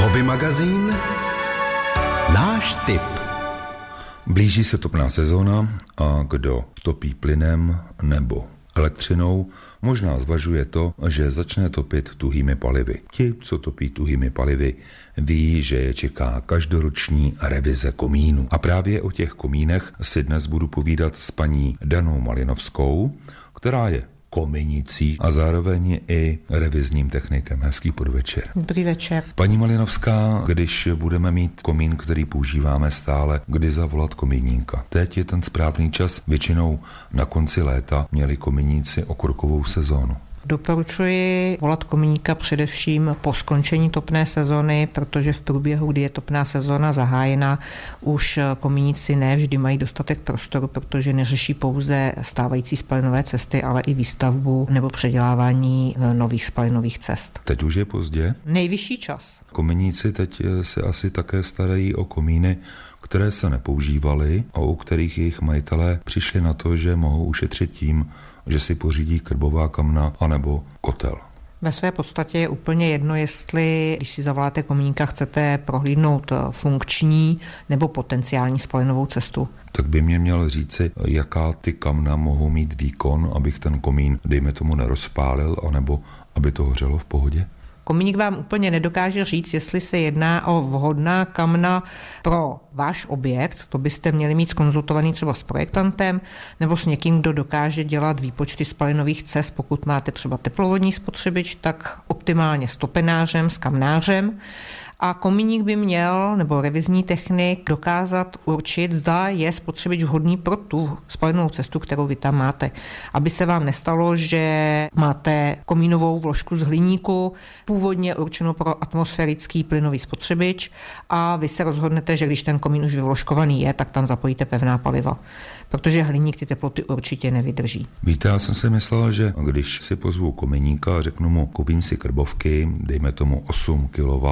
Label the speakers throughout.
Speaker 1: Hobby magazín Náš tip
Speaker 2: Blíží se topná sezóna a kdo topí plynem nebo elektřinou, možná zvažuje to, že začne topit tuhými palivy. Ti, co topí tuhými palivy, ví, že je čeká každoroční revize komínu. A právě o těch komínech si dnes budu povídat s paní Danou Malinovskou, která je kominicí a zároveň i revizním technikem. Hezký podvečer.
Speaker 3: Dobrý večer.
Speaker 2: Paní Malinovská, když budeme mít komín, který používáme stále, kdy zavolat komíníka? Teď je ten správný čas. Většinou na konci léta měli komíníci okrukovou sezónu.
Speaker 3: Doporučuji volat komíníka především po skončení topné sezony, protože v průběhu, kdy je topná sezona zahájena, už komíníci ne vždy mají dostatek prostoru, protože neřeší pouze stávající spalinové cesty, ale i výstavbu nebo předělávání eh, nových spalinových cest.
Speaker 2: Teď už je pozdě?
Speaker 3: Nejvyšší čas.
Speaker 2: Kominíci teď eh, se asi také starají o komíny, které se nepoužívaly a u kterých jejich majitelé přišli na to, že mohou ušetřit tím, že si pořídí krbová kamna anebo kotel.
Speaker 3: Ve své podstatě je úplně jedno, jestli, když si zavoláte komíníka, chcete prohlídnout funkční nebo potenciální spalinovou cestu.
Speaker 2: Tak by mě měl říci, jaká ty kamna mohou mít výkon, abych ten komín, dejme tomu, nerozpálil, anebo aby to hořelo v pohodě?
Speaker 3: Komíník vám úplně nedokáže říct, jestli se jedná o vhodná kamna pro váš objekt, to byste měli mít skonzultovaný třeba s projektantem nebo s někým, kdo dokáže dělat výpočty spalinových cest, pokud máte třeba teplovodní spotřebič, tak optimálně s topenářem, s kamnářem a komíník by měl, nebo revizní technik, dokázat určit, zda je spotřebič vhodný pro tu spalenou cestu, kterou vy tam máte. Aby se vám nestalo, že máte komínovou vložku z hliníku, původně určenou pro atmosférický plynový spotřebič a vy se rozhodnete, že když ten komín už vyvložkovaný je, tak tam zapojíte pevná paliva protože hliník ty teploty určitě nevydrží.
Speaker 2: Víte, já jsem si myslel, že když si pozvu komeníka a řeknu mu, koupím si krbovky, dejme tomu 8 kW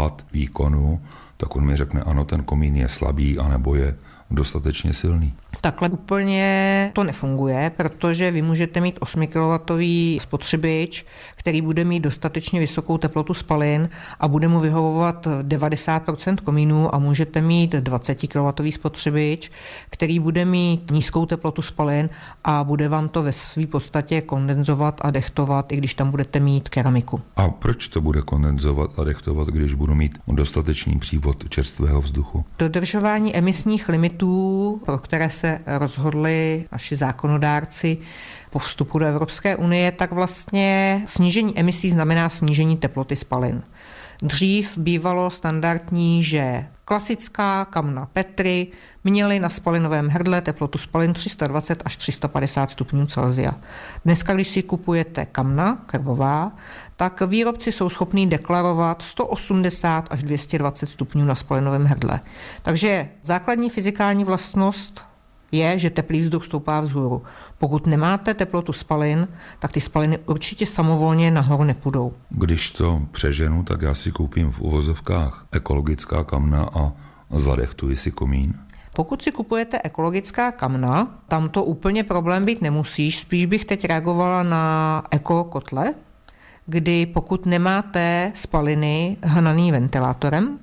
Speaker 2: výkonu, tak on mi řekne, ano, ten komín je slabý, anebo je dostatečně silný.
Speaker 3: Takhle úplně to nefunguje, protože vy můžete mít 8 kW spotřebič, který bude mít dostatečně vysokou teplotu spalin a bude mu vyhovovat 90% komínů a můžete mít 20 kW spotřebič, který bude mít nízkou teplotu spalin a bude vám to ve své podstatě kondenzovat a dechtovat, i když tam budete mít keramiku.
Speaker 2: A proč to bude kondenzovat a dechtovat, když budu mít dostatečný přívod čerstvého vzduchu?
Speaker 3: Dodržování emisních limitů, pro které se se rozhodli naši zákonodárci po vstupu do Evropské unie, tak vlastně snížení emisí znamená snížení teploty spalin. Dřív bývalo standardní, že klasická kamna Petry měly na spalinovém hrdle teplotu spalin 320 až 350 stupňů Celsia. Dneska, když si kupujete kamna krvová, tak výrobci jsou schopní deklarovat 180 až 220 stupňů na spalinovém hrdle. Takže základní fyzikální vlastnost je, že teplý vzduch stoupá vzhůru. Pokud nemáte teplotu spalin, tak ty spaliny určitě samovolně nahoru nepůjdou.
Speaker 2: Když to přeženu, tak já si koupím v uvozovkách ekologická kamna a zadechtuji si komín.
Speaker 3: Pokud si kupujete ekologická kamna, tam to úplně problém být nemusíš. Spíš bych teď reagovala na eko kotle, kdy pokud nemáte spaliny hnaný ventilátorem,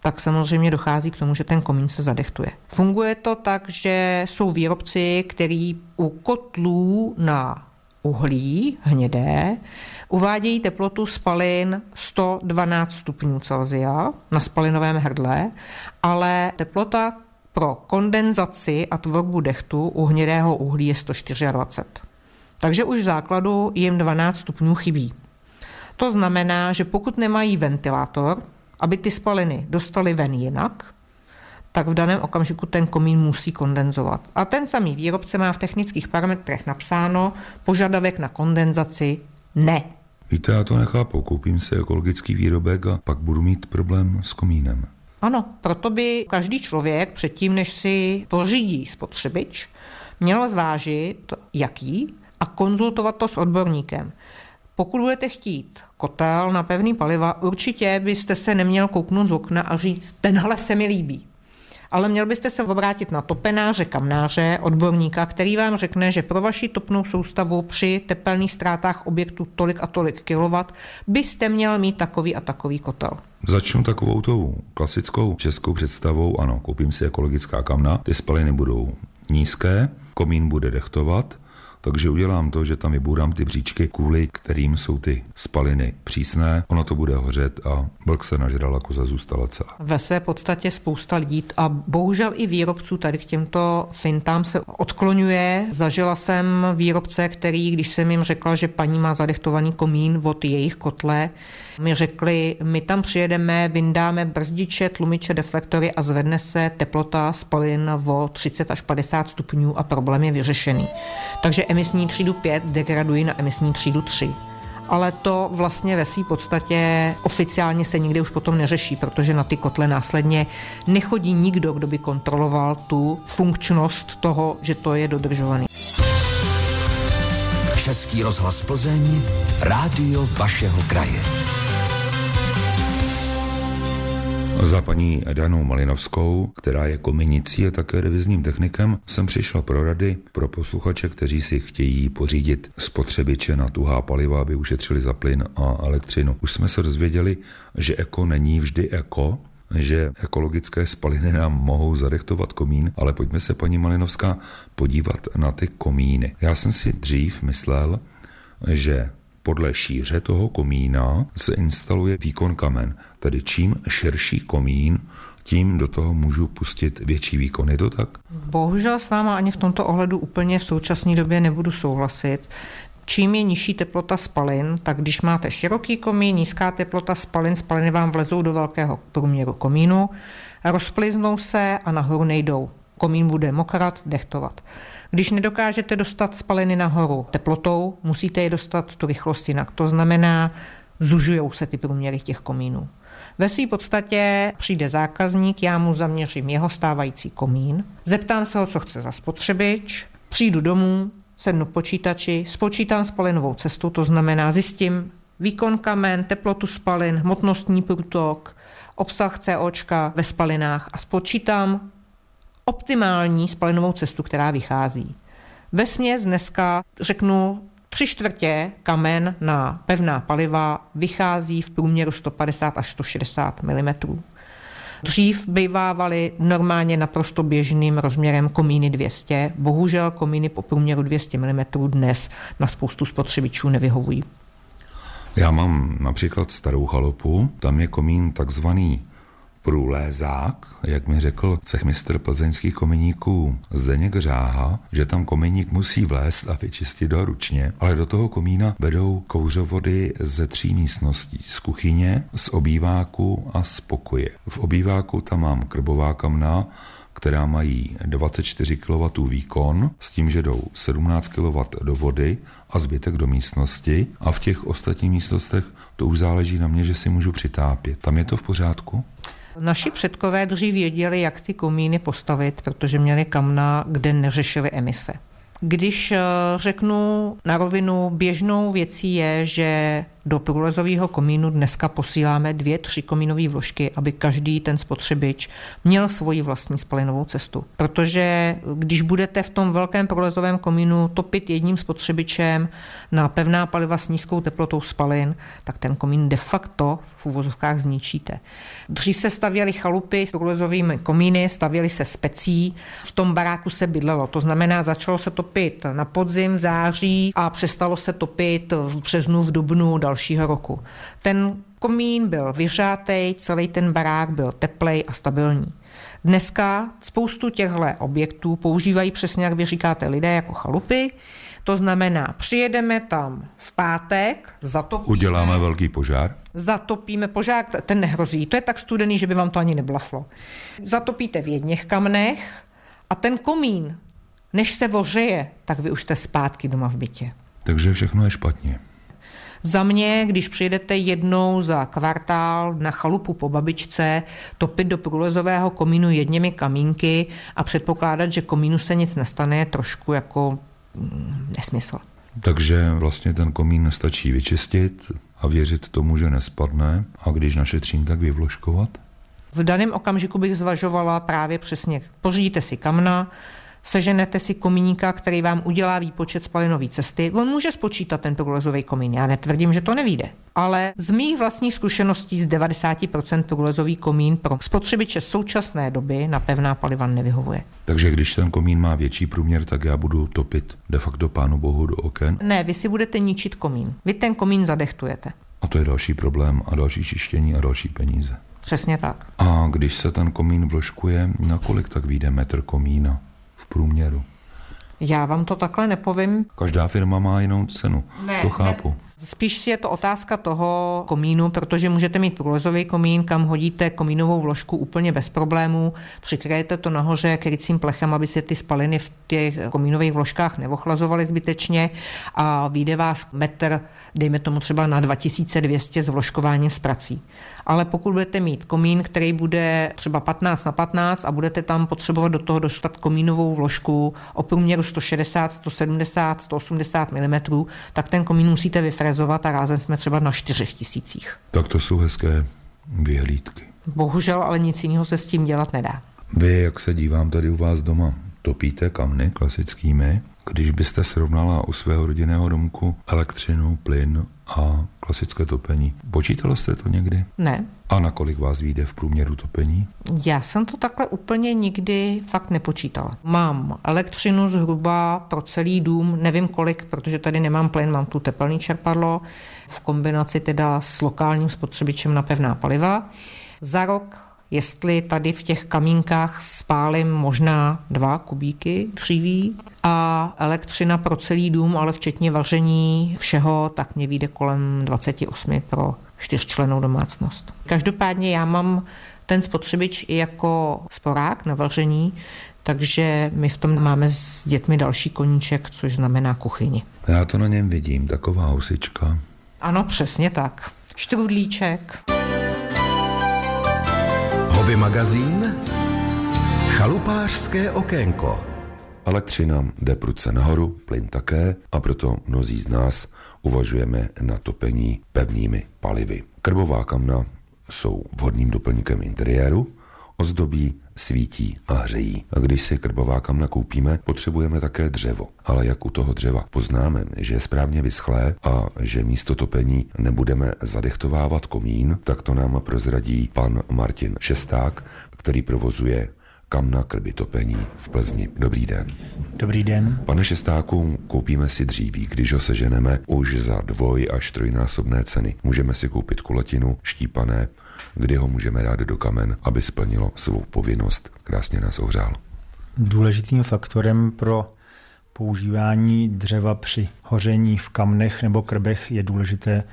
Speaker 3: tak samozřejmě dochází k tomu, že ten komín se zadechtuje. Funguje to tak, že jsou výrobci, který u kotlů na uhlí hnědé uvádějí teplotu spalin 112 stupňů Celsia na spalinovém hrdle, ale teplota pro kondenzaci a tvorbu dechtu u hnědého uhlí je 124. Takže už v základu jim 12 stupňů chybí. To znamená, že pokud nemají ventilátor, aby ty spaliny dostaly ven jinak, tak v daném okamžiku ten komín musí kondenzovat. A ten samý výrobce má v technických parametrech napsáno požadavek na kondenzaci ne.
Speaker 2: Víte, já to nechápu. Koupím si ekologický výrobek a pak budu mít problém s komínem.
Speaker 3: Ano, proto by každý člověk předtím, než si pořídí spotřebič, měl zvážit, jaký, a konzultovat to s odborníkem. Pokud budete chtít kotel na pevný paliva, určitě byste se neměl kouknout z okna a říct, tenhle se mi líbí. ale měl byste se obrátit na topenáře, kamnáře, odborníka, který vám řekne, že pro vaši topnou soustavu při tepelných ztrátách objektu tolik a tolik kilowatt byste měl mít takový a takový kotel.
Speaker 2: Začnu takovou tou klasickou českou představou, ano, koupím si ekologická kamna, ty spaliny budou nízké, komín bude dechtovat, takže udělám to, že tam vybůrám ty bříčky, kvůli kterým jsou ty spaliny přísné, ono to bude hořet a vlk se nažral, koza zůstala celá.
Speaker 3: Ve své podstatě spousta lidí a bohužel i výrobců tady k těmto fintám se odklonuje. Zažila jsem výrobce, který, když jsem jim řekla, že paní má zadechtovaný komín od jejich kotle, mi řekli, my tam přijedeme, vyndáme brzdiče, tlumiče, deflektory a zvedne se teplota spalin o 30 až 50 stupňů a problém je vyřešený. Takže emisní třídu 5 degradují na emisní třídu 3 ale to vlastně ve své podstatě oficiálně se nikdy už potom neřeší, protože na ty kotle následně nechodí nikdo, kdo by kontroloval tu funkčnost toho, že to je dodržovaný.
Speaker 1: Český rozhlas Plzeň, rádio vašeho kraje.
Speaker 2: Za paní Danou Malinovskou, která je kominicí a také revizním technikem, jsem přišel pro rady pro posluchače, kteří si chtějí pořídit spotřebiče na tuhá paliva, aby ušetřili za plyn a elektřinu. Už jsme se dozvěděli, že eko není vždy eko, že ekologické spaliny nám mohou zadechtovat komín, ale pojďme se, paní Malinovská, podívat na ty komíny. Já jsem si dřív myslel, že podle šíře toho komína se instaluje výkon kamen, tedy čím širší komín, tím do toho můžu pustit větší výkon. Je to tak?
Speaker 3: Bohužel s váma ani v tomto ohledu úplně v současné době nebudu souhlasit. Čím je nižší teplota spalin, tak když máte široký komín, nízká teplota spalin, spaliny vám vlezou do velkého průměru komínu, rozpliznou se a nahoru nejdou. Komín bude mokrat, dechtovat. Když nedokážete dostat spaliny nahoru teplotou, musíte je dostat tu rychlost jinak. To znamená, zužujou se ty průměry těch komínů. Ve své podstatě přijde zákazník, já mu zaměřím jeho stávající komín, zeptám se ho, co chce za spotřebič, přijdu domů, sednu k počítači, spočítám spalinovou cestu, to znamená zjistím výkon kamen, teplotu spalin, hmotnostní průtok, obsah COčka ve spalinách a spočítám optimální spalinovou cestu, která vychází. Ve směs dneska řeknu tři čtvrtě kamen na pevná paliva vychází v průměru 150 až 160 mm. Dřív bývávaly normálně naprosto běžným rozměrem komíny 200, bohužel komíny po průměru 200 mm dnes na spoustu spotřebičů nevyhovují.
Speaker 2: Já mám například starou chalupu, tam je komín takzvaný průlézák, jak mi řekl cechmistr plzeňských kominíků Zdeněk Řáha, že tam kominík musí vlézt a vyčistit do ručně, ale do toho komína vedou kouřovody ze tří místností. Z kuchyně, z obýváku a z pokoje. V obýváku tam mám krbová kamna, která mají 24 kW výkon s tím, že jdou 17 kW do vody a zbytek do místnosti a v těch ostatních místnostech to už záleží na mě, že si můžu přitápět. Tam je to v pořádku?
Speaker 3: Naši předkové dřív věděli, jak ty komíny postavit, protože měli kamna, kde neřešili emise. Když eh, řeknu na rovinu, běžnou věcí je, že do průlezového komínu dneska posíláme dvě, tři komínové vložky, aby každý ten spotřebič měl svoji vlastní spalinovou cestu. Protože když budete v tom velkém průlezovém komínu topit jedním spotřebičem na pevná paliva s nízkou teplotou spalin, tak ten komín de facto v úvozovkách zničíte. Dřív se stavěly chalupy s průlezovými komíny, stavěly se specí, v tom baráku se bydlelo. To znamená, začalo se topit na podzim, v září a přestalo se topit v březnu, v dubnu, dalšího roku. Ten komín byl vyřátej, celý ten barák byl teplej a stabilní. Dneska spoustu těchto objektů používají přesně, jak vy říkáte, lidé jako chalupy. To znamená, přijedeme tam v pátek, zatopíme.
Speaker 2: Uděláme velký požár.
Speaker 3: Zatopíme požár, ten nehrozí. To je tak studený, že by vám to ani neblaflo. Zatopíte v jedněch kamnech a ten komín, než se vořeje, tak vy už jste zpátky doma v bytě.
Speaker 2: Takže všechno je špatně.
Speaker 3: Za mě, když přijdete jednou za kvartál na chalupu po babičce, topit do průlezového komínu jedněmi kamínky a předpokládat, že komínu se nic nestane, je trošku jako mm, nesmysl.
Speaker 2: Takže vlastně ten komín nestačí vyčistit a věřit tomu, že nespadne a když našetřím, tak vyvložkovat?
Speaker 3: V daném okamžiku bych zvažovala právě přesně, pořídíte si kamna, seženete si komíníka, který vám udělá výpočet spalinové cesty. On může spočítat ten průlezový komín. Já netvrdím, že to nevíde. Ale z mých vlastních zkušeností z 90% průlezový komín pro spotřebiče současné doby na pevná paliva nevyhovuje.
Speaker 2: Takže když ten komín má větší průměr, tak já budu topit de facto pánu bohu do oken?
Speaker 3: Ne, vy si budete ničit komín. Vy ten komín zadechtujete.
Speaker 2: A to je další problém a další čištění a další peníze.
Speaker 3: Přesně tak.
Speaker 2: A když se ten komín vložkuje, na kolik tak vyjde metr komína? Průměru?
Speaker 3: Já vám to takhle nepovím.
Speaker 2: Každá firma má jinou cenu. Ne, to chápu. Ne.
Speaker 3: Spíš je to otázka toho komínu, protože můžete mít průlezový komín, kam hodíte komínovou vložku úplně bez problémů, přikryjete to nahoře krycím plechem, aby se ty spaliny v těch komínových vložkách neochlazovaly zbytečně. A vyjde vás metr, dejme tomu třeba na 2200 s vložkováním s prací. Ale pokud budete mít komín, který bude třeba 15 na 15 a budete tam potřebovat do toho dostat komínovou vložku o průměru 160, 170, 180 mm, tak ten komín musíte vyfrezovat a rázem jsme třeba na 4 tisících.
Speaker 2: Tak to jsou hezké vyhlídky.
Speaker 3: Bohužel, ale nic jiného se s tím dělat nedá.
Speaker 2: Vy, jak se dívám tady u vás doma, topíte kamny klasickými? Když byste srovnala u svého rodinného domku elektřinu, plyn a klasické topení, počítalo jste to někdy?
Speaker 3: Ne.
Speaker 2: A na kolik vás vyjde v průměru topení?
Speaker 3: Já jsem to takhle úplně nikdy fakt nepočítala. Mám elektřinu zhruba pro celý dům, nevím kolik, protože tady nemám plyn, mám tu tepelný čerpadlo, v kombinaci teda s lokálním spotřebičem na pevná paliva. Za rok jestli tady v těch kamínkách spálím možná dva kubíky dříví a elektřina pro celý dům, ale včetně vaření všeho, tak mě vyjde kolem 28 pro čtyřčlenou domácnost. Každopádně já mám ten spotřebič i jako sporák na vaření, takže my v tom máme s dětmi další koníček, což znamená kuchyni.
Speaker 2: Já to na něm vidím, taková husička.
Speaker 3: Ano, přesně tak. Štrudlíček.
Speaker 1: Hobby magazín Chalupářské okénko
Speaker 2: Elektřina jde prudce nahoru, plyn také a proto mnozí z nás uvažujeme na topení pevnými palivy. Krbová kamna jsou vhodným doplňkem interiéru, ozdobí, svítí a hřejí. A když si krbová kamna koupíme, potřebujeme také dřevo. Ale jak u toho dřeva poznáme, že je správně vyschlé a že místo topení nebudeme zadechtovávat komín, tak to nám prozradí pan Martin Šesták, který provozuje kamna krby topení v Plzni. Dobrý den.
Speaker 4: Dobrý den.
Speaker 2: Pane Šestáku, koupíme si dříví, když ho seženeme už za dvoj až trojnásobné ceny. Můžeme si koupit kulatinu, štípané, kdy ho můžeme dát do kamen, aby splnilo svou povinnost. Krásně nás ohřál.
Speaker 4: Důležitým faktorem pro používání dřeva při hoření v kamnech nebo krbech je důležité,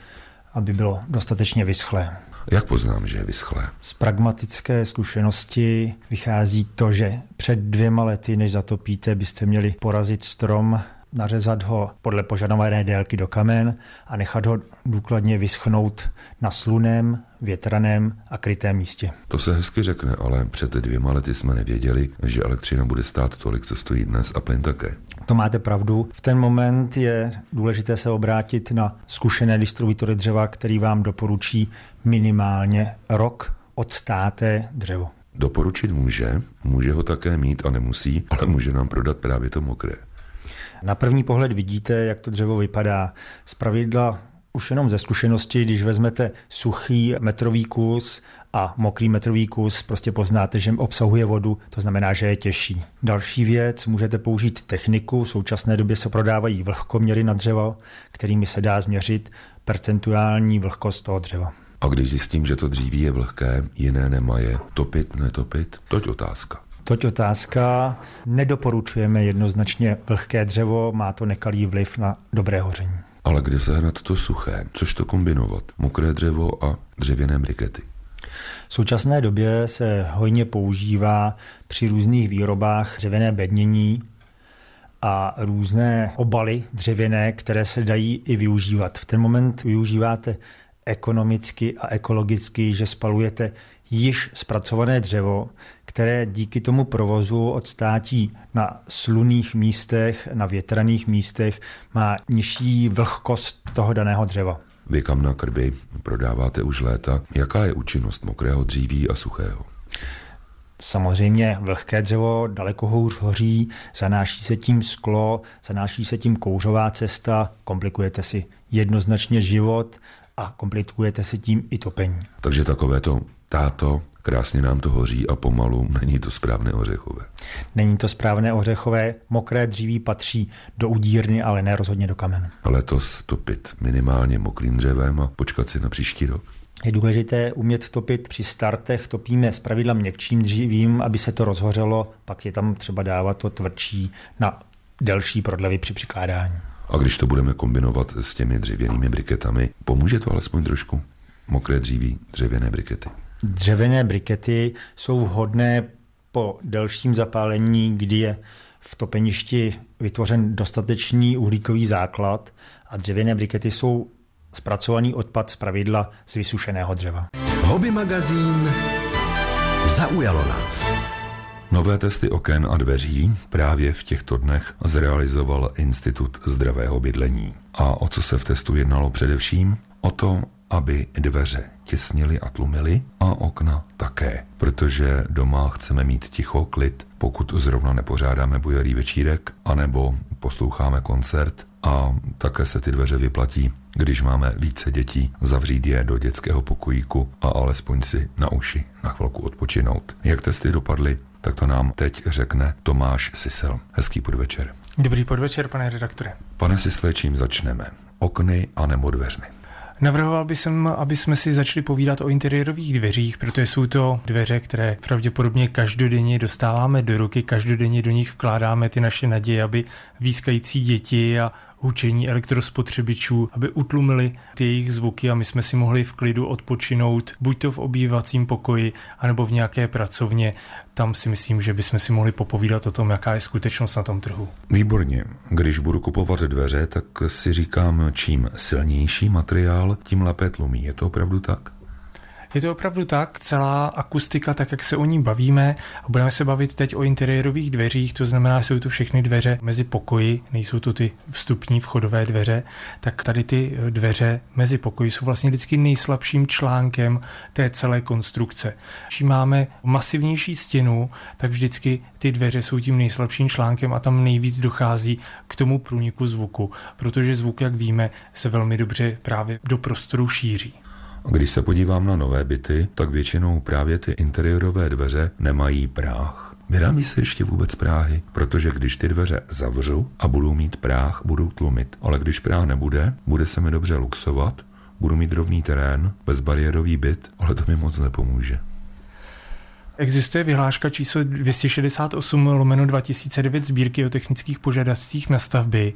Speaker 4: aby bylo dostatečně vyschlé.
Speaker 2: Jak poznám, že je vyschlé?
Speaker 4: Z pragmatické zkušenosti vychází to, že před dvěma lety, než zatopíte, byste měli porazit strom nařezat ho podle požadované délky do kamen a nechat ho důkladně vyschnout na slunem, větraném a krytém místě.
Speaker 2: To se hezky řekne, ale před dvěma lety jsme nevěděli, že elektřina bude stát tolik, co stojí dnes a plyn také.
Speaker 4: To máte pravdu. V ten moment je důležité se obrátit na zkušené distributory dřeva, který vám doporučí minimálně rok odstáté dřevo.
Speaker 2: Doporučit může, může ho také mít a nemusí, ale může nám prodat právě to mokré.
Speaker 4: Na první pohled vidíte, jak to dřevo vypadá. Z pravidla už jenom ze zkušenosti, když vezmete suchý metrový kus a mokrý metrový kus, prostě poznáte, že obsahuje vodu, to znamená, že je těžší. Další věc, můžete použít techniku, v současné době se prodávají vlhkoměry na dřevo, kterými se dá změřit percentuální vlhkost toho dřeva.
Speaker 2: A když zjistím, že to dříví je vlhké, jiné nemaje, topit, netopit, toť otázka.
Speaker 4: Toť otázka. Nedoporučujeme jednoznačně vlhké dřevo, má to nekalý vliv na dobré hoření.
Speaker 2: Ale kde sehnat to suché? Což to kombinovat? Mokré dřevo a dřevěné brikety.
Speaker 4: V současné době se hojně používá při různých výrobách dřevěné bednění a různé obaly dřevěné, které se dají i využívat. V ten moment využíváte ekonomicky a ekologicky, že spalujete již zpracované dřevo, které díky tomu provozu odstátí na sluných místech, na větraných místech, má nižší vlhkost toho daného dřeva.
Speaker 2: Vy kam na krby prodáváte už léta. Jaká je účinnost mokrého dříví a suchého?
Speaker 4: Samozřejmě vlhké dřevo daleko hůř hoří, zanáší se tím sklo, zanáší se tím kouřová cesta, komplikujete si jednoznačně život a komplikujete si tím i topení.
Speaker 2: Takže takové to táto, krásně nám to hoří a pomalu není to správné ořechové.
Speaker 4: Není to správné ořechové, mokré dříví patří do udírny, ale ne rozhodně do kamenu.
Speaker 2: Letos topit minimálně mokrým dřevem a počkat si na příští rok.
Speaker 4: Je důležité umět topit při startech, topíme s pravidla měkčím dřívím, aby se to rozhořelo, pak je tam třeba dávat to tvrdší na delší prodlevy při přikládání.
Speaker 2: A když to budeme kombinovat s těmi dřevěnými briketami, pomůže to alespoň trošku? Mokré dříví, dřevěné brikety.
Speaker 4: Dřevěné brikety jsou vhodné po delším zapálení, kdy je v topeništi vytvořen dostatečný uhlíkový základ a dřevěné brikety jsou zpracovaný odpad z pravidla z vysušeného dřeva.
Speaker 1: Hobby magazín zaujalo nás.
Speaker 2: Nové testy oken a dveří právě v těchto dnech zrealizoval Institut zdravého bydlení. A o co se v testu jednalo především? O to, aby dveře těsnili a tlumili a okna také, protože doma chceme mít ticho, klid, pokud zrovna nepořádáme bujarý večírek, anebo posloucháme koncert a také se ty dveře vyplatí, když máme více dětí, zavřít je do dětského pokojíku a alespoň si na uši na chvilku odpočinout. Jak testy dopadly, tak to nám teď řekne Tomáš Sisel. Hezký podvečer.
Speaker 5: Dobrý podvečer, pane redaktore.
Speaker 2: Pane Sisle, čím začneme? Okny a nebo dveřny?
Speaker 5: Navrhoval bych sem, aby jsme si začali povídat o interiérových dveřích, protože jsou to dveře, které pravděpodobně každodenně dostáváme do ruky, každodenně do nich vkládáme ty naše naděje, aby výskající děti a hučení elektrospotřebičů, aby utlumili ty jejich zvuky a my jsme si mohli v klidu odpočinout, buď to v obývacím pokoji, anebo v nějaké pracovně. Tam si myslím, že bychom si mohli popovídat o tom, jaká je skutečnost na tom trhu.
Speaker 2: Výborně. Když budu kupovat dveře, tak si říkám, čím silnější materiál, tím lépe tlumí. Je to opravdu tak?
Speaker 5: Je to opravdu tak, celá akustika, tak jak se o ní bavíme, a budeme se bavit teď o interiérových dveřích, to znamená, jsou tu všechny dveře mezi pokoji, nejsou to ty vstupní vchodové dveře, tak tady ty dveře mezi pokoji jsou vlastně vždycky nejslabším článkem té celé konstrukce. Když máme masivnější stěnu, tak vždycky ty dveře jsou tím nejslabším článkem a tam nejvíc dochází k tomu průniku zvuku, protože zvuk, jak víme, se velmi dobře právě do prostoru šíří.
Speaker 2: Když se podívám na nové byty, tak většinou právě ty interiérové dveře nemají práh. Vyrábí se ještě vůbec práhy, protože když ty dveře zavřu a budou mít práh, budou tlumit. Ale když práh nebude, bude se mi dobře luxovat, budu mít rovný terén, bezbariérový byt, ale to mi moc nepomůže.
Speaker 5: Existuje vyhláška číslo 268 lomeno 2009 sbírky o technických požadavcích na stavby,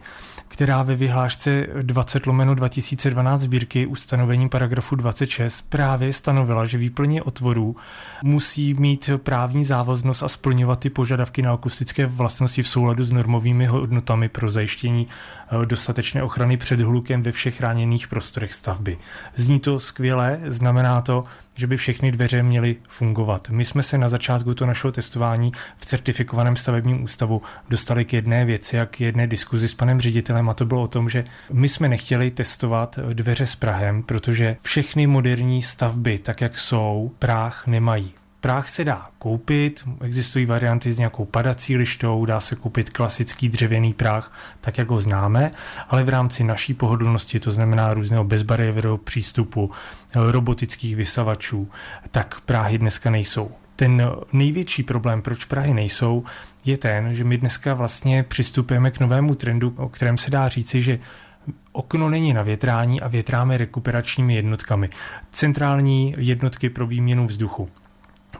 Speaker 5: která ve vyhlášce 20 lomeno 2012 sbírky ustanovením paragrafu 26 právě stanovila, že výplně otvorů musí mít právní závaznost a splňovat ty požadavky na akustické vlastnosti v souladu s normovými hodnotami pro zajištění eh, dostatečné ochrany před hlukem ve všech chráněných prostorech stavby. Zní to skvěle, znamená to, že by všechny dveře měly fungovat. My jsme se na začátku toho našeho testování v certifikovaném stavebním ústavu dostali k jedné věci a k jedné diskuzi s panem ředitelem a to bylo o tom, že my jsme nechtěli testovat dveře s Prahem, protože všechny moderní stavby, tak jak jsou, práh nemají. Práh se dá koupit, existují varianty s nějakou padací lištou, dá se koupit klasický dřevěný práh, tak jak ho známe, ale v rámci naší pohodlnosti, to znamená různého bezbariérového přístupu, robotických vysavačů, tak práhy dneska nejsou. Ten největší problém, proč Prahy nejsou, je ten, že my dneska vlastně přistupujeme k novému trendu, o kterém se dá říci, že Okno není na větrání a větráme rekuperačními jednotkami. Centrální jednotky pro výměnu vzduchu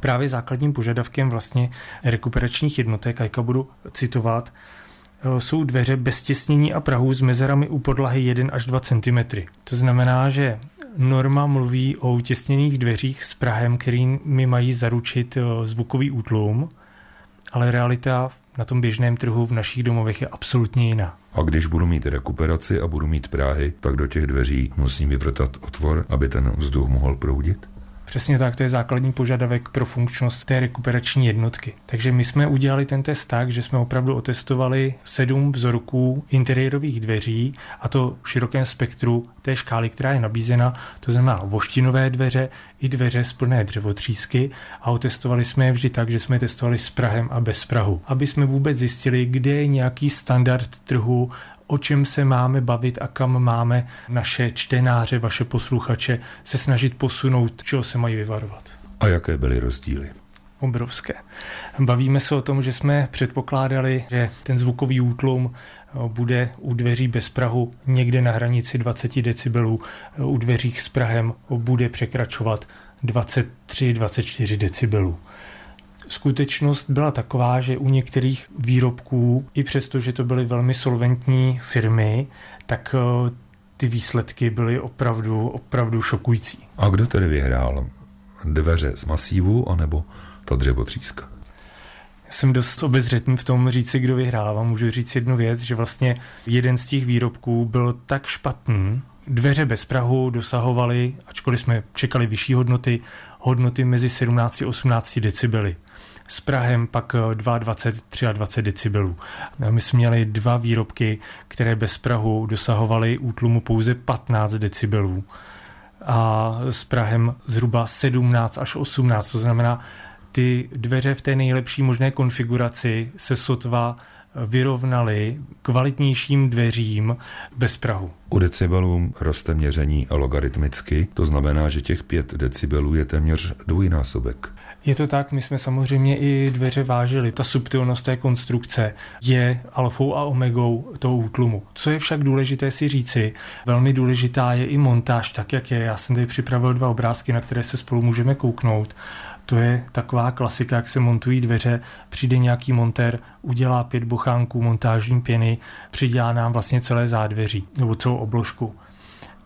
Speaker 5: právě základním požadavkem vlastně rekuperačních jednotek, a jaka budu citovat, eh, jsou dveře bez těsnění a prahu s mezerami u podlahy 1 až 2 cm. To znamená, že norma mluví o utěsněných dveřích s prahem, mi mají zaručit eh, zvukový útlum, ale realita na tom běžném trhu v našich domovech je absolutně jiná.
Speaker 2: A když budu mít rekuperaci a budu mít práhy, tak do těch dveří musím vyvrtat otvor, aby ten vzduch mohl proudit?
Speaker 5: Přesně tak, to je základní požadavek pro funkčnost té rekuperační jednotky. Takže my jsme udělali ten test tak, že jsme opravdu otestovali sedm vzorků interiérových dveří a to v širokém spektru té škály, která je nabízena, to znamená voštinové dveře i dveře z plné dřevotřísky a otestovali jsme je vždy tak, že jsme je testovali s Prahem a bez Prahu, aby jsme vůbec zjistili, kde je nějaký standard trhu, o čem se máme bavit a kam máme naše čtenáře, vaše posluchače se snažit posunout, čeho se mají vyvarovat.
Speaker 2: A jaké byly rozdíly?
Speaker 5: obrovské. Bavíme se o tom, že jsme předpokládali, že ten zvukový útlum eh, bude u dveří bez Prahu někde na hranici 20 decibelů, eh, u dveřích s Prahem bude překračovat 23-24 decibelů. Skutečnost byla taková, že u některých výrobků, i přesto, že to byly velmi solventní firmy, tak eh, ty výsledky byly opravdu, opravdu šokující.
Speaker 2: A kdo tedy vyhrál? Dveře z masívu anebo ta dřevotříska?
Speaker 5: Jsem dost obezřetný v tom říci, kdo vyhrává. Můžu říct jednu věc, že vlastně jeden z těch výrobků byl tak špatný, dveře bez Prahu dosahovaly, ačkoliv jsme čekali vyšší hodnoty, hodnoty mezi 17 a 18 decibely s Prahem pak 22, 23 decibelů. My jsme měli dva výrobky, které bez Prahu dosahovaly útlumu pouze 15 decibelů a s Prahem zhruba 17 až 18, to znamená, ty dveře v té nejlepší možné konfiguraci se sotva vyrovnali kvalitnějším dveřím bez Prahu.
Speaker 2: U decibelů roste měření logaritmicky, to znamená, že těch 5 decibelů je téměř dvojnásobek.
Speaker 5: Je to tak, my jsme samozřejmě i dveře vážili. Ta subtilnost té konstrukce je alfou a omegou toho útlumu. Co je však důležité si říci, velmi důležitá je i montáž, tak jak je. Já jsem tady připravil dva obrázky, na které se spolu můžeme kouknout. To je taková klasika, jak se montují dveře. Přijde nějaký montér, udělá pět bochánků montážní pěny, přidělá nám vlastně celé zádveří nebo celou obložku.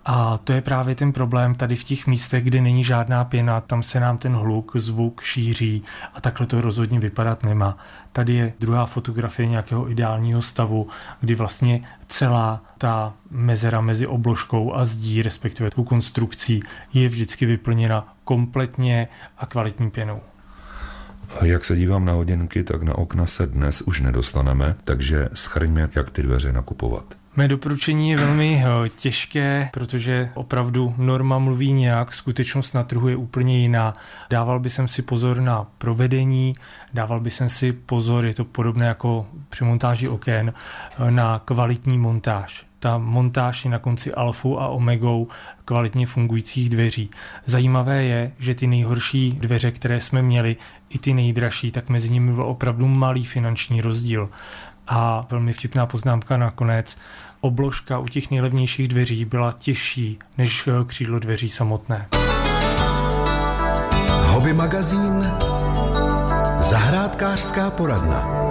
Speaker 5: A to je právě ten problém tady v těch místech, kde není žádná pěna, tam se nám ten hluk, zvuk šíří a takhle to rozhodně vypadat nemá. Tady je druhá fotografie nějakého ideálního stavu, kdy vlastně celá ta mezera mezi obložkou a zdí, respektive tu konstrukcí, je vždycky vyplněna kompletně a kvalitní pěnou.
Speaker 2: Jak se dívám na hodinky, tak na okna se dnes už nedostaneme, takže schrňme, jak ty dveře nakupovat.
Speaker 5: Mé doporučení je velmi eh, těžké, protože opravdu norma mluví nějak, skutečnost na trhu je úplně jiná. Dával by jsem si pozor na provedení, dával by jsem si pozor, je to podobné jako při montáži oken, eh, na kvalitní montáž ta montáž je na konci alfou a omegou kvalitně fungujících dveří. Zajímavé je, že ty nejhorší dveře, které jsme měli, i ty nejdražší, tak mezi nimi byl opravdu malý finanční rozdíl. A velmi vtipná poznámka nakonec, obložka u těch nejlevnějších dveří byla těžší než eh, křídlo dveří samotné.
Speaker 1: Hobby magazín Zahrádkářská poradna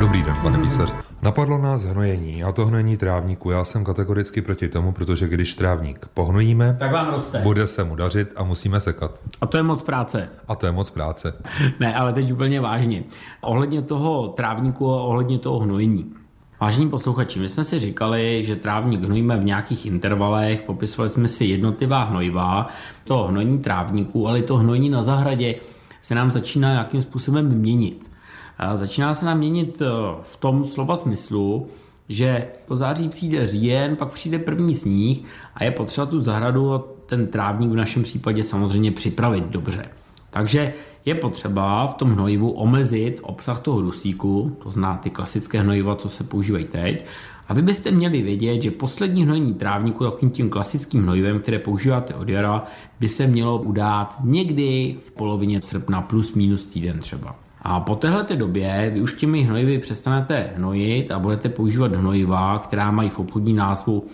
Speaker 2: Dobrý den, pane písař. Napadlo nás hnojení, a to hnojení trávníku. Já jsem kategoricky proti tomu, protože když trávník pohnojíme,
Speaker 6: tak vám roste.
Speaker 2: bude se mu dařit a musíme sekat.
Speaker 6: A to je moc práce.
Speaker 2: A to je moc práce.
Speaker 6: ne, ale teď úplně vážně. Ohledně toho trávníku a ohledně toho hnojení. Vážení posluchači, my jsme si říkali, že trávník hnojíme v nějakých intervalech, popisovali jsme si jednotlivá hnojiva, to hnojení trávníku, ale to hnojení na zahradě se nám začíná nějakým způsobem měnit. Začíná se nám měnit eh, v tom slova smyslu, že po září přijde říjen, pak přijde první sníh a je potřeba tu zahradu a ten trávník v našem případě samozřejmě připravit dobře. Takže je potřeba v tom hnojivu omezit obsah toho dusíku, to zná ty klasické hnojiva, co se používají teď, a vy byste měli vědět, že poslední hnojení trávníku takovým tím klasickým hnojivem, které používáte od jara, by se mělo udát někdy v polovině srpna plus minus týden třeba. A po této době vy už těmi hnojivy přestanete hnojit a budete používat hnojiva, která mají v obchodní názvu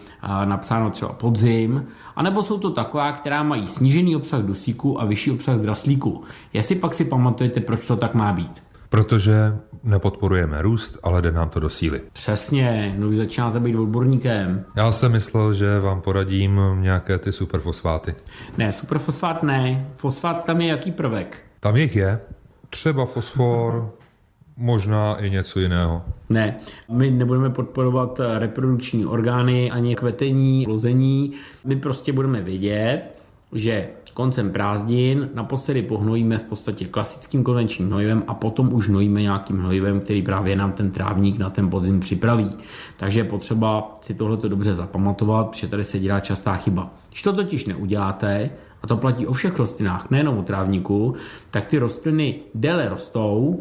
Speaker 6: napsáno třeba podzim, anebo jsou to taková, která mají snížený obsah dusíku a vyšší obsah draslíku. Jestli pak si pamatujete, proč to tak má být.
Speaker 2: Protože nepodporujeme růst, ale jde nám to do síly.
Speaker 6: Přesně, no vy začínáte být odborníkem.
Speaker 2: Já jsem myslel, že vám poradím nějaké ty superfosfáty.
Speaker 6: Ne, superfosfát ne. Fosfát tam je jaký prvek?
Speaker 2: Tam jich je třeba fosfor,
Speaker 7: Možná i něco jiného.
Speaker 6: Ne, my nebudeme podporovat reprodukční orgány ani kvetení, lození. My prostě budeme vědět, že koncem prázdnin naposledy pohnojíme v podstatě klasickým konvenčním hnojivem a potom už hnojíme nějakým hnojivem, který právě nám ten trávník na ten podzim připraví. Takže je potřeba si tohleto dobře zapamatovat, protože tady se dělá častá chyba. Když to totiž neuděláte, a to platí o všech rostlinách, nejenom o trávníku, tak ty rostliny déle rostou,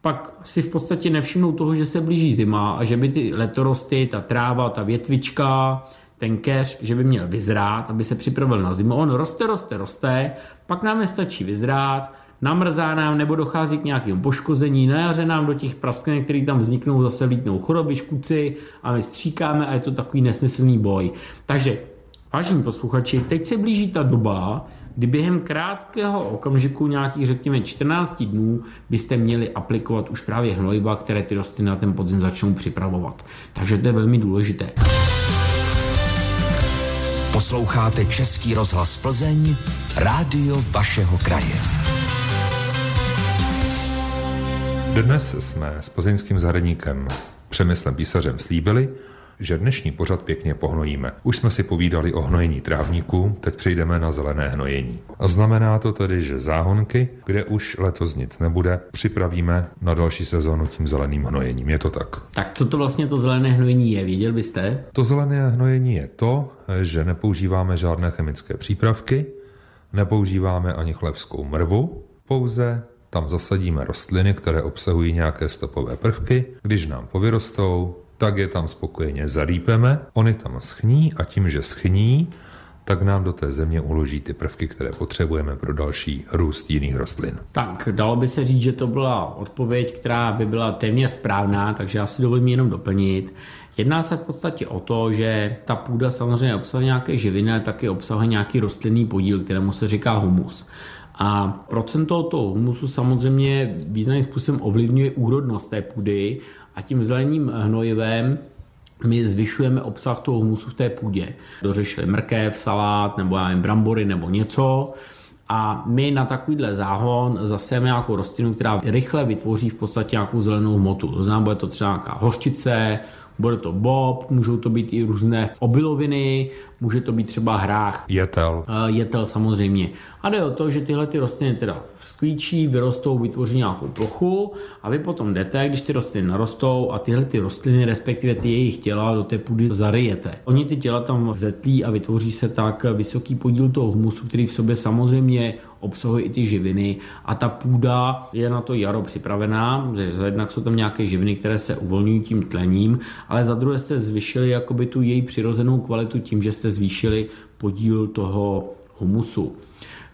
Speaker 6: pak si v podstatě nevšimnou toho, že se blíží zima a že by ty letorosty, ta tráva, ta větvička, ten keř, že by měl vyzrát, aby se připravil na zimu. On roste, roste, roste, pak nám nestačí vyzrát, namrzá nám nebo dochází k nějakému poškození, na jaře nám do těch prasklinek, které tam vzniknou, zase lítnou choroby, škuci a my stříkáme a je to takový nesmyslný boj. Takže, vážení posluchači, teď se blíží ta doba, kdy během krátkého okamžiku, nějakých řekněme 14 dnů, byste měli aplikovat už právě hnojiva, které ty rostliny na ten podzim začnou připravovat. Takže to je velmi důležité.
Speaker 8: Posloucháte Český rozhlas Plzeň, rádio vašeho kraje.
Speaker 7: Dnes jsme s plzeňským zahradníkem Přemyslem Písařem slíbili, že dnešní pořad pěkně pohnojíme. Už jsme si povídali o hnojení trávníků, teď přejdeme na zelené hnojení. A znamená to tedy, že záhonky, kde už letos nic nebude, připravíme na další sezónu tím zeleným hnojením. Je to tak?
Speaker 6: Tak co to vlastně to zelené hnojení je? Věděl byste?
Speaker 7: To zelené hnojení je to, že nepoužíváme žádné chemické přípravky, nepoužíváme ani chlebskou mrvu, pouze tam zasadíme rostliny, které obsahují nějaké stopové prvky. Když nám povyrostou, tak je tam spokojeně zarýpeme, oni tam schní a tím, že schní, tak nám do té země uloží ty prvky, které potřebujeme pro další růst jiných rostlin.
Speaker 6: Tak dalo by se říct, že to byla odpověď, která by byla téměř správná, takže já si dovolím jenom doplnit. Jedná se v podstatě o to, že ta půda samozřejmě obsahuje nějaké živiny, ale taky obsahuje nějaký rostlinný podíl, kterému se říká humus. A procento toho humusu samozřejmě významným způsobem ovlivňuje úrodnost té půdy a tím zeleným hnojivem my zvyšujeme obsah toho humusu v té půdě. Dořešili mrkev, salát nebo já nevím, brambory nebo něco a my na takovýhle záhon zasejeme nějakou rostlinu, která rychle vytvoří v podstatě nějakou zelenou hmotu. To znamená, bude to třeba nějaká hořčice, bude to bob, můžou to být i různé obiloviny, může to být třeba hrách.
Speaker 7: Jetel.
Speaker 6: Uh, jetel samozřejmě. A jde o to, že tyhle ty rostliny teda skvíčí, vyrostou, vytvoří nějakou plochu a vy potom jdete, když ty rostliny narostou a tyhle ty rostliny, respektive ty jejich těla do té půdy zaryjete. Oni ty těla tam vzetlí a vytvoří se tak vysoký podíl toho humusu, který v sobě samozřejmě obsahuje i ty živiny a ta půda je na to jaro připravená, že jednak jsou tam nějaké živiny, které se uvolňují tím tlením, ale za druhé jste zvyšili jakoby tu její přirozenou kvalitu tím, že jste zvýšili podíl toho humusu.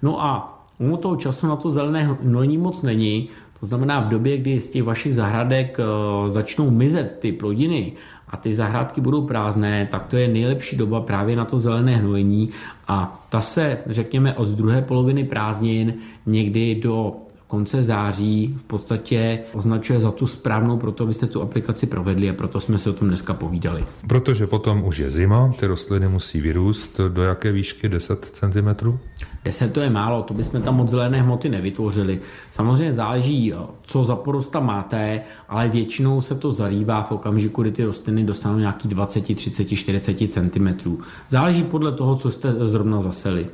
Speaker 6: No a u toho času na to zelené hnojení moc není, to znamená v době, kdy z těch vašich zahradek eh, začnou mizet ty plodiny a ty zahrádky budou prázdné, tak to je nejlepší doba právě na to zelené hnojení a ta se, řekněme, od druhé poloviny prázdnin někdy do konce září v podstatě označuje za tu správnou pro to, abyste tu aplikaci provedli a proto jsme se o tom dneska povídali.
Speaker 7: Protože potom už je zima, ty rostliny musí vyrůst do jaké výšky 10 cm?
Speaker 6: 10 to je málo, to bychom tam moc zelené hmoty nevytvořili. Samozřejmě záleží, co za porosta máte, ale většinou se to zarývá v okamžiku, kdy ty rostliny dostanou nějaký 20, 30, 40 cm. Záleží podle toho, co jste zrovna zaseli.